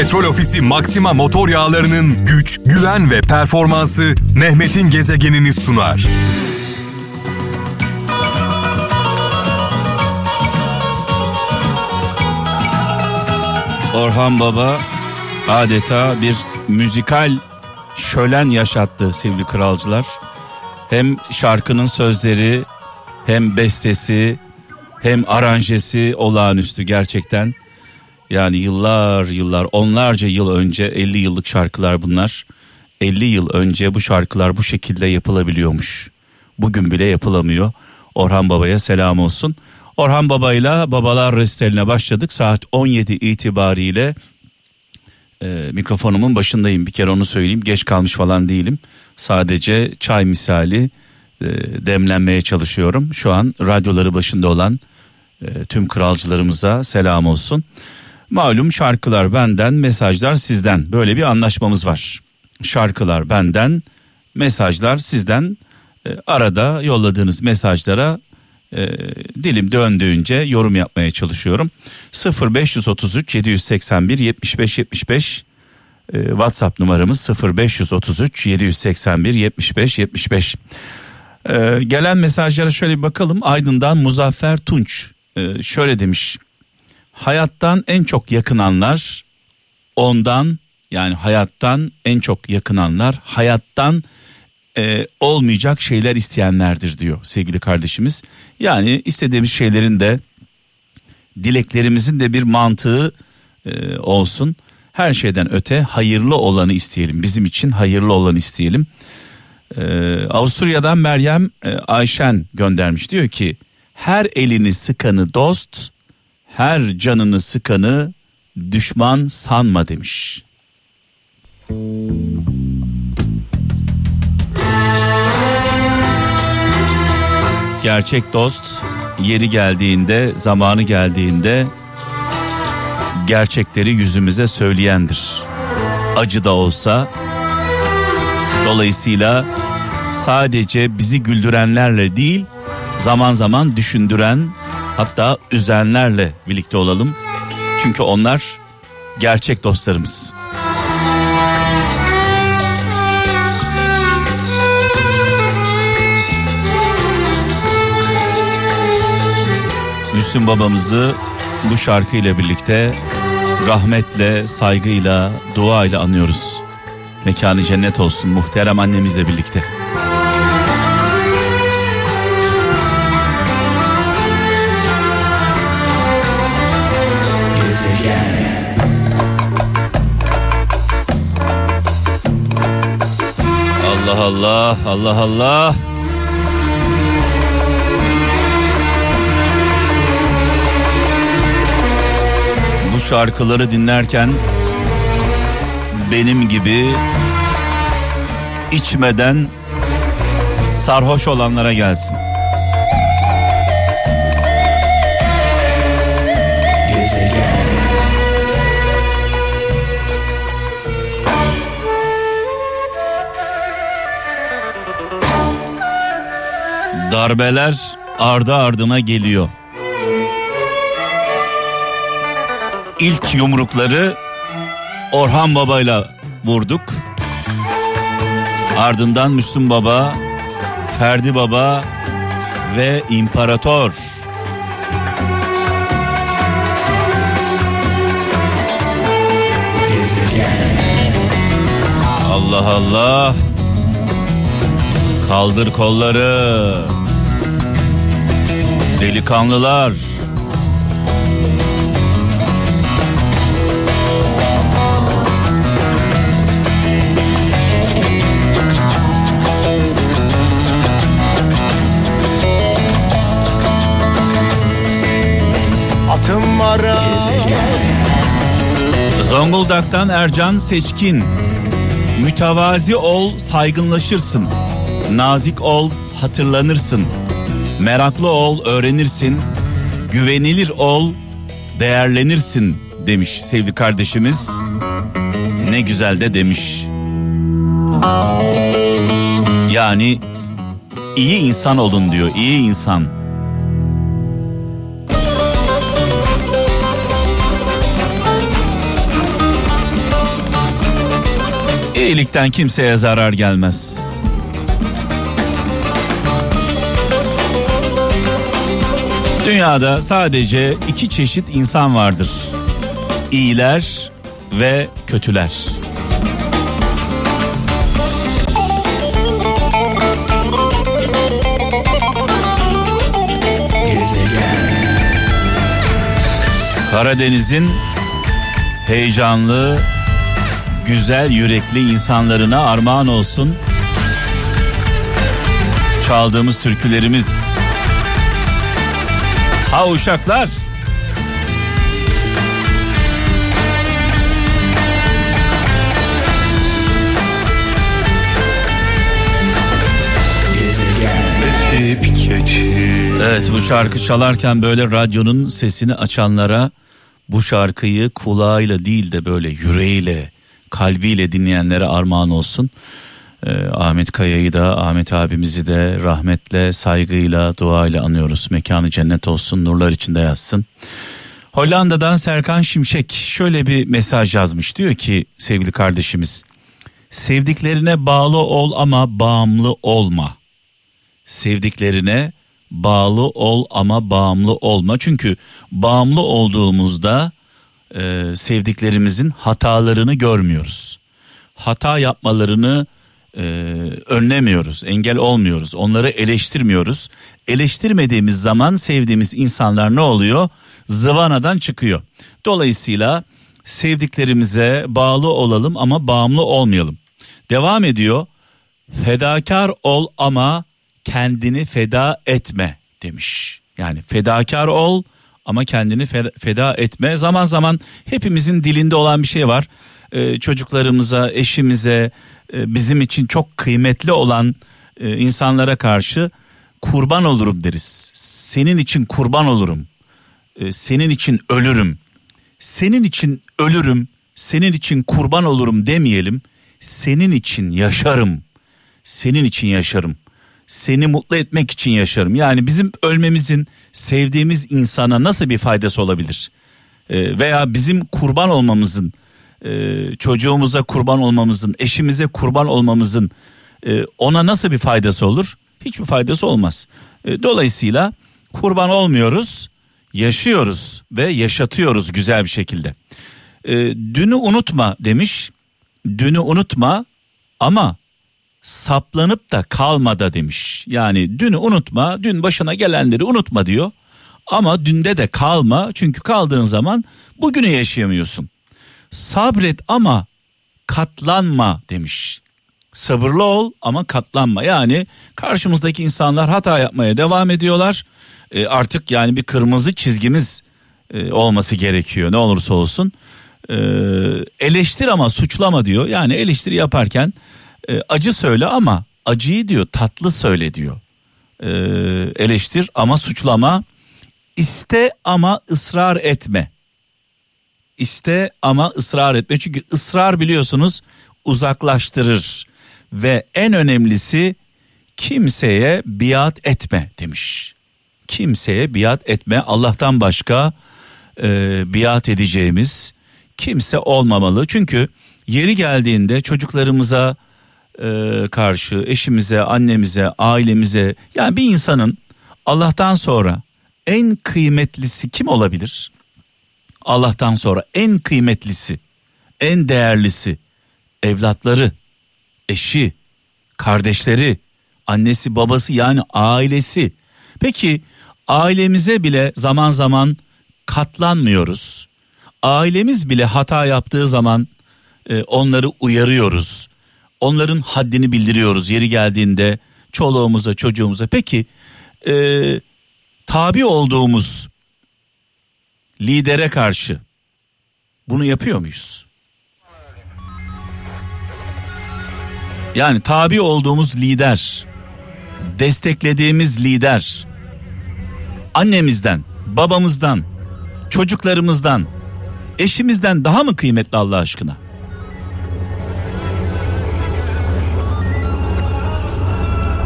Petrol Ofisi Maxima motor yağlarının güç, güven ve performansı Mehmet'in gezegenini sunar. Orhan Baba adeta bir müzikal şölen yaşattı sevgili kralcılar. Hem şarkının sözleri hem bestesi hem aranjesi olağanüstü gerçekten. Yani yıllar yıllar onlarca yıl önce 50 yıllık şarkılar bunlar. 50 yıl önce bu şarkılar bu şekilde yapılabiliyormuş. Bugün bile yapılamıyor. Orhan Baba'ya selam olsun. Orhan Baba'yla Babalar Resteli'ne başladık. Saat 17 itibariyle e, mikrofonumun başındayım. Bir kere onu söyleyeyim. Geç kalmış falan değilim. Sadece çay misali e, demlenmeye çalışıyorum. Şu an radyoları başında olan e, tüm kralcılarımıza selam olsun. Malum şarkılar benden, mesajlar sizden. Böyle bir anlaşmamız var. Şarkılar benden, mesajlar sizden. E, arada yolladığınız mesajlara e, dilim döndüğünce yorum yapmaya çalışıyorum. 0533 781 75 75 e, WhatsApp numaramız 0533 781 75 75. E, gelen mesajlara şöyle bir bakalım. Aydın'dan Muzaffer Tunç e, şöyle demiş. Hayattan en çok yakınanlar ondan yani hayattan en çok yakınanlar hayattan e, olmayacak şeyler isteyenlerdir diyor sevgili kardeşimiz. Yani istediğimiz şeylerin de dileklerimizin de bir mantığı e, olsun. Her şeyden öte hayırlı olanı isteyelim. Bizim için hayırlı olanı isteyelim. Ee, Avusturya'dan Meryem e, Ayşen göndermiş diyor ki her elini sıkanı dost, her canını sıkanı düşman sanma demiş. Gerçek dost yeri geldiğinde, zamanı geldiğinde gerçekleri yüzümüze söyleyendir. Acı da olsa dolayısıyla sadece bizi güldürenlerle değil, zaman zaman düşündüren hatta üzenlerle birlikte olalım. Çünkü onlar gerçek dostlarımız. Müslüm babamızı bu şarkıyla birlikte rahmetle, saygıyla, duayla anıyoruz. Mekanı cennet olsun muhterem annemizle birlikte. Allah Allah, Allah Allah. Bu şarkıları dinlerken benim gibi içmeden sarhoş olanlara gelsin. Darbeler ardı ardına geliyor. İlk yumrukları Orhan Baba'yla vurduk. Ardından Müslüm Baba, Ferdi Baba ve İmparator. Allah Allah. Kaldır kolları. Delikanlılar. Atım var Zonguldak'tan Ercan Seçkin. Mütevazi ol, saygınlaşırsın. Nazik ol, hatırlanırsın. Meraklı ol, öğrenirsin. Güvenilir ol, değerlenirsin demiş sevgili kardeşimiz. Ne güzel de demiş. Yani iyi insan olun diyor, iyi insan. İyilikten kimseye zarar gelmez. Dünyada sadece iki çeşit insan vardır. İyiler ve kötüler. Karadeniz'in heyecanlı, güzel yürekli insanlarına armağan olsun. Çaldığımız türkülerimiz. Ha uşaklar. Evet bu şarkı çalarken böyle radyonun sesini açanlara bu şarkıyı kulağıyla değil de böyle yüreğiyle, kalbiyle dinleyenlere armağan olsun. Ee, Ahmet Kaya'yı da Ahmet abimizi de rahmetle, saygıyla, duayla anıyoruz. Mekanı cennet olsun, nurlar içinde yatsın. Hollanda'dan Serkan Şimşek şöyle bir mesaj yazmış. Diyor ki sevgili kardeşimiz, sevdiklerine bağlı ol ama bağımlı olma. Sevdiklerine bağlı ol ama bağımlı olma. Çünkü bağımlı olduğumuzda e, sevdiklerimizin hatalarını görmüyoruz. Hata yapmalarını e, önlemiyoruz, engel olmuyoruz. Onları eleştirmiyoruz. Eleştirmediğimiz zaman sevdiğimiz insanlar ne oluyor? Zıvanadan çıkıyor. Dolayısıyla sevdiklerimize bağlı olalım ama bağımlı olmayalım. Devam ediyor. Fedakar ol ama kendini feda etme demiş. Yani fedakar ol ama kendini feda etme. Zaman zaman hepimizin dilinde olan bir şey var. Ee, çocuklarımıza, eşimize, e, bizim için çok kıymetli olan e, insanlara karşı kurban olurum deriz. Senin için kurban olurum. E, senin için ölürüm. Senin için ölürüm. Senin için kurban olurum demeyelim. Senin için yaşarım. Senin için yaşarım seni mutlu etmek için yaşarım. Yani bizim ölmemizin sevdiğimiz insana nasıl bir faydası olabilir? Veya bizim kurban olmamızın, e, çocuğumuza kurban olmamızın, eşimize kurban olmamızın e, ona nasıl bir faydası olur? Hiçbir faydası olmaz. E, dolayısıyla kurban olmuyoruz, yaşıyoruz ve yaşatıyoruz güzel bir şekilde. E, dünü unutma demiş. Dünü unutma ama saplanıp da kalmada demiş. Yani dünü unutma, dün başına gelenleri unutma diyor. Ama dünde de kalma çünkü kaldığın zaman bugünü yaşayamıyorsun. Sabret ama katlanma demiş. Sabırlı ol ama katlanma. Yani karşımızdaki insanlar hata yapmaya devam ediyorlar. E, artık yani bir kırmızı çizgimiz e, olması gerekiyor ne olursa olsun. E, eleştir ama suçlama diyor. Yani eleştiri yaparken e, acı söyle ama acıyı diyor tatlı söyle diyor. E, eleştir ama suçlama. iste ama ısrar etme. İste ama ısrar etme. Çünkü ısrar biliyorsunuz uzaklaştırır. Ve en önemlisi kimseye biat etme demiş. Kimseye biat etme. Allah'tan başka e, biat edeceğimiz kimse olmamalı. Çünkü yeri geldiğinde çocuklarımıza e, karşı eşimize, annemize, ailemize yani bir insanın Allah'tan sonra en kıymetlisi kim olabilir? Allah'tan sonra en kıymetlisi, en değerlisi evlatları, eşi, kardeşleri, annesi, babası yani ailesi. Peki ailemize bile zaman zaman katlanmıyoruz. Ailemiz bile hata yaptığı zaman e, onları uyarıyoruz onların haddini bildiriyoruz yeri geldiğinde çoluğumuza çocuğumuza. Peki e, tabi olduğumuz lidere karşı bunu yapıyor muyuz? Yani tabi olduğumuz lider, desteklediğimiz lider, annemizden, babamızdan, çocuklarımızdan, eşimizden daha mı kıymetli Allah aşkına?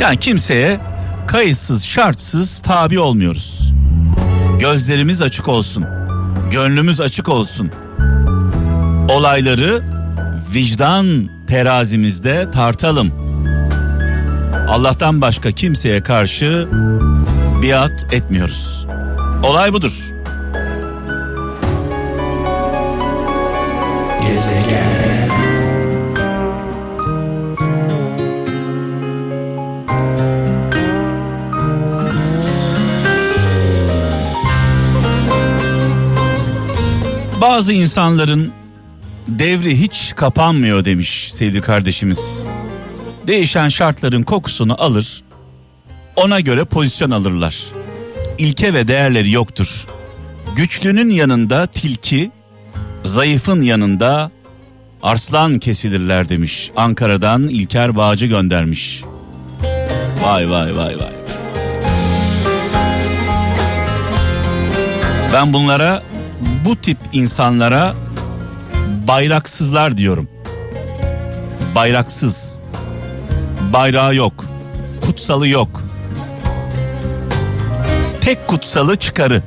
Yani kimseye kayıtsız şartsız tabi olmuyoruz. Gözlerimiz açık olsun. Gönlümüz açık olsun. Olayları vicdan terazimizde tartalım. Allah'tan başka kimseye karşı biat etmiyoruz. Olay budur. Gezegen. Bazı insanların devri hiç kapanmıyor demiş sevgili kardeşimiz. Değişen şartların kokusunu alır, ona göre pozisyon alırlar. İlke ve değerleri yoktur. Güçlünün yanında tilki, zayıfın yanında arslan kesilirler demiş. Ankara'dan İlker Bağcı göndermiş. Vay vay vay vay. Ben bunlara bu tip insanlara bayraksızlar diyorum. Bayraksız. Bayrağı yok. Kutsalı yok. Tek kutsalı çıkarı.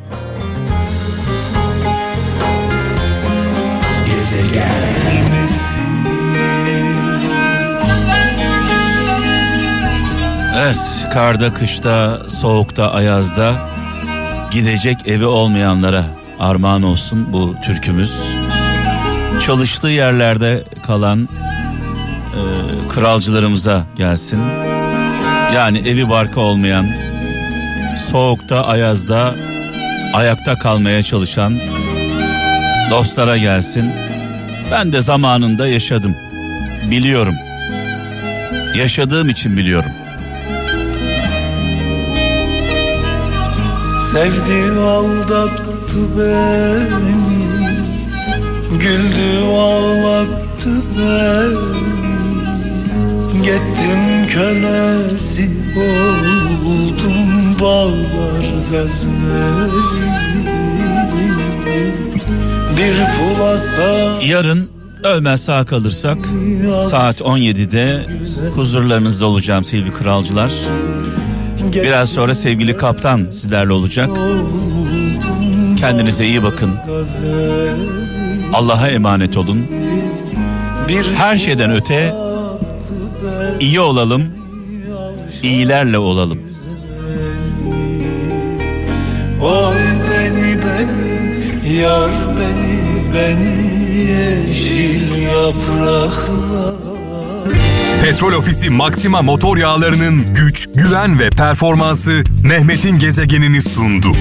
Evet, karda, kışta, soğukta, ayazda gidecek evi olmayanlara armağan olsun bu türkümüz. Çalıştığı yerlerde kalan e, kralcılarımıza gelsin. Yani evi barka olmayan, soğukta, ayazda ayakta kalmaya çalışan dostlara gelsin. Ben de zamanında yaşadım. Biliyorum. Yaşadığım için biliyorum. Sevdi aldattı beni Güldü ağlattı beni Gittim kölesi oldum bağlar gazmeli Bir pulasa Yarın ölmez sağ kalırsak saat 17'de huzurlarınızda olacağım sevgili kralcılar. Biraz sonra sevgili kaptan sizlerle olacak. Kendinize iyi bakın. Allah'a emanet olun. Her şeyden öte iyi olalım. iyilerle olalım. Oy beni beni yar beni beni yeşil yapraklar Petrol Ofisi Maxima motor yağlarının güç, güven ve performansı Mehmet'in gezegenini sundu.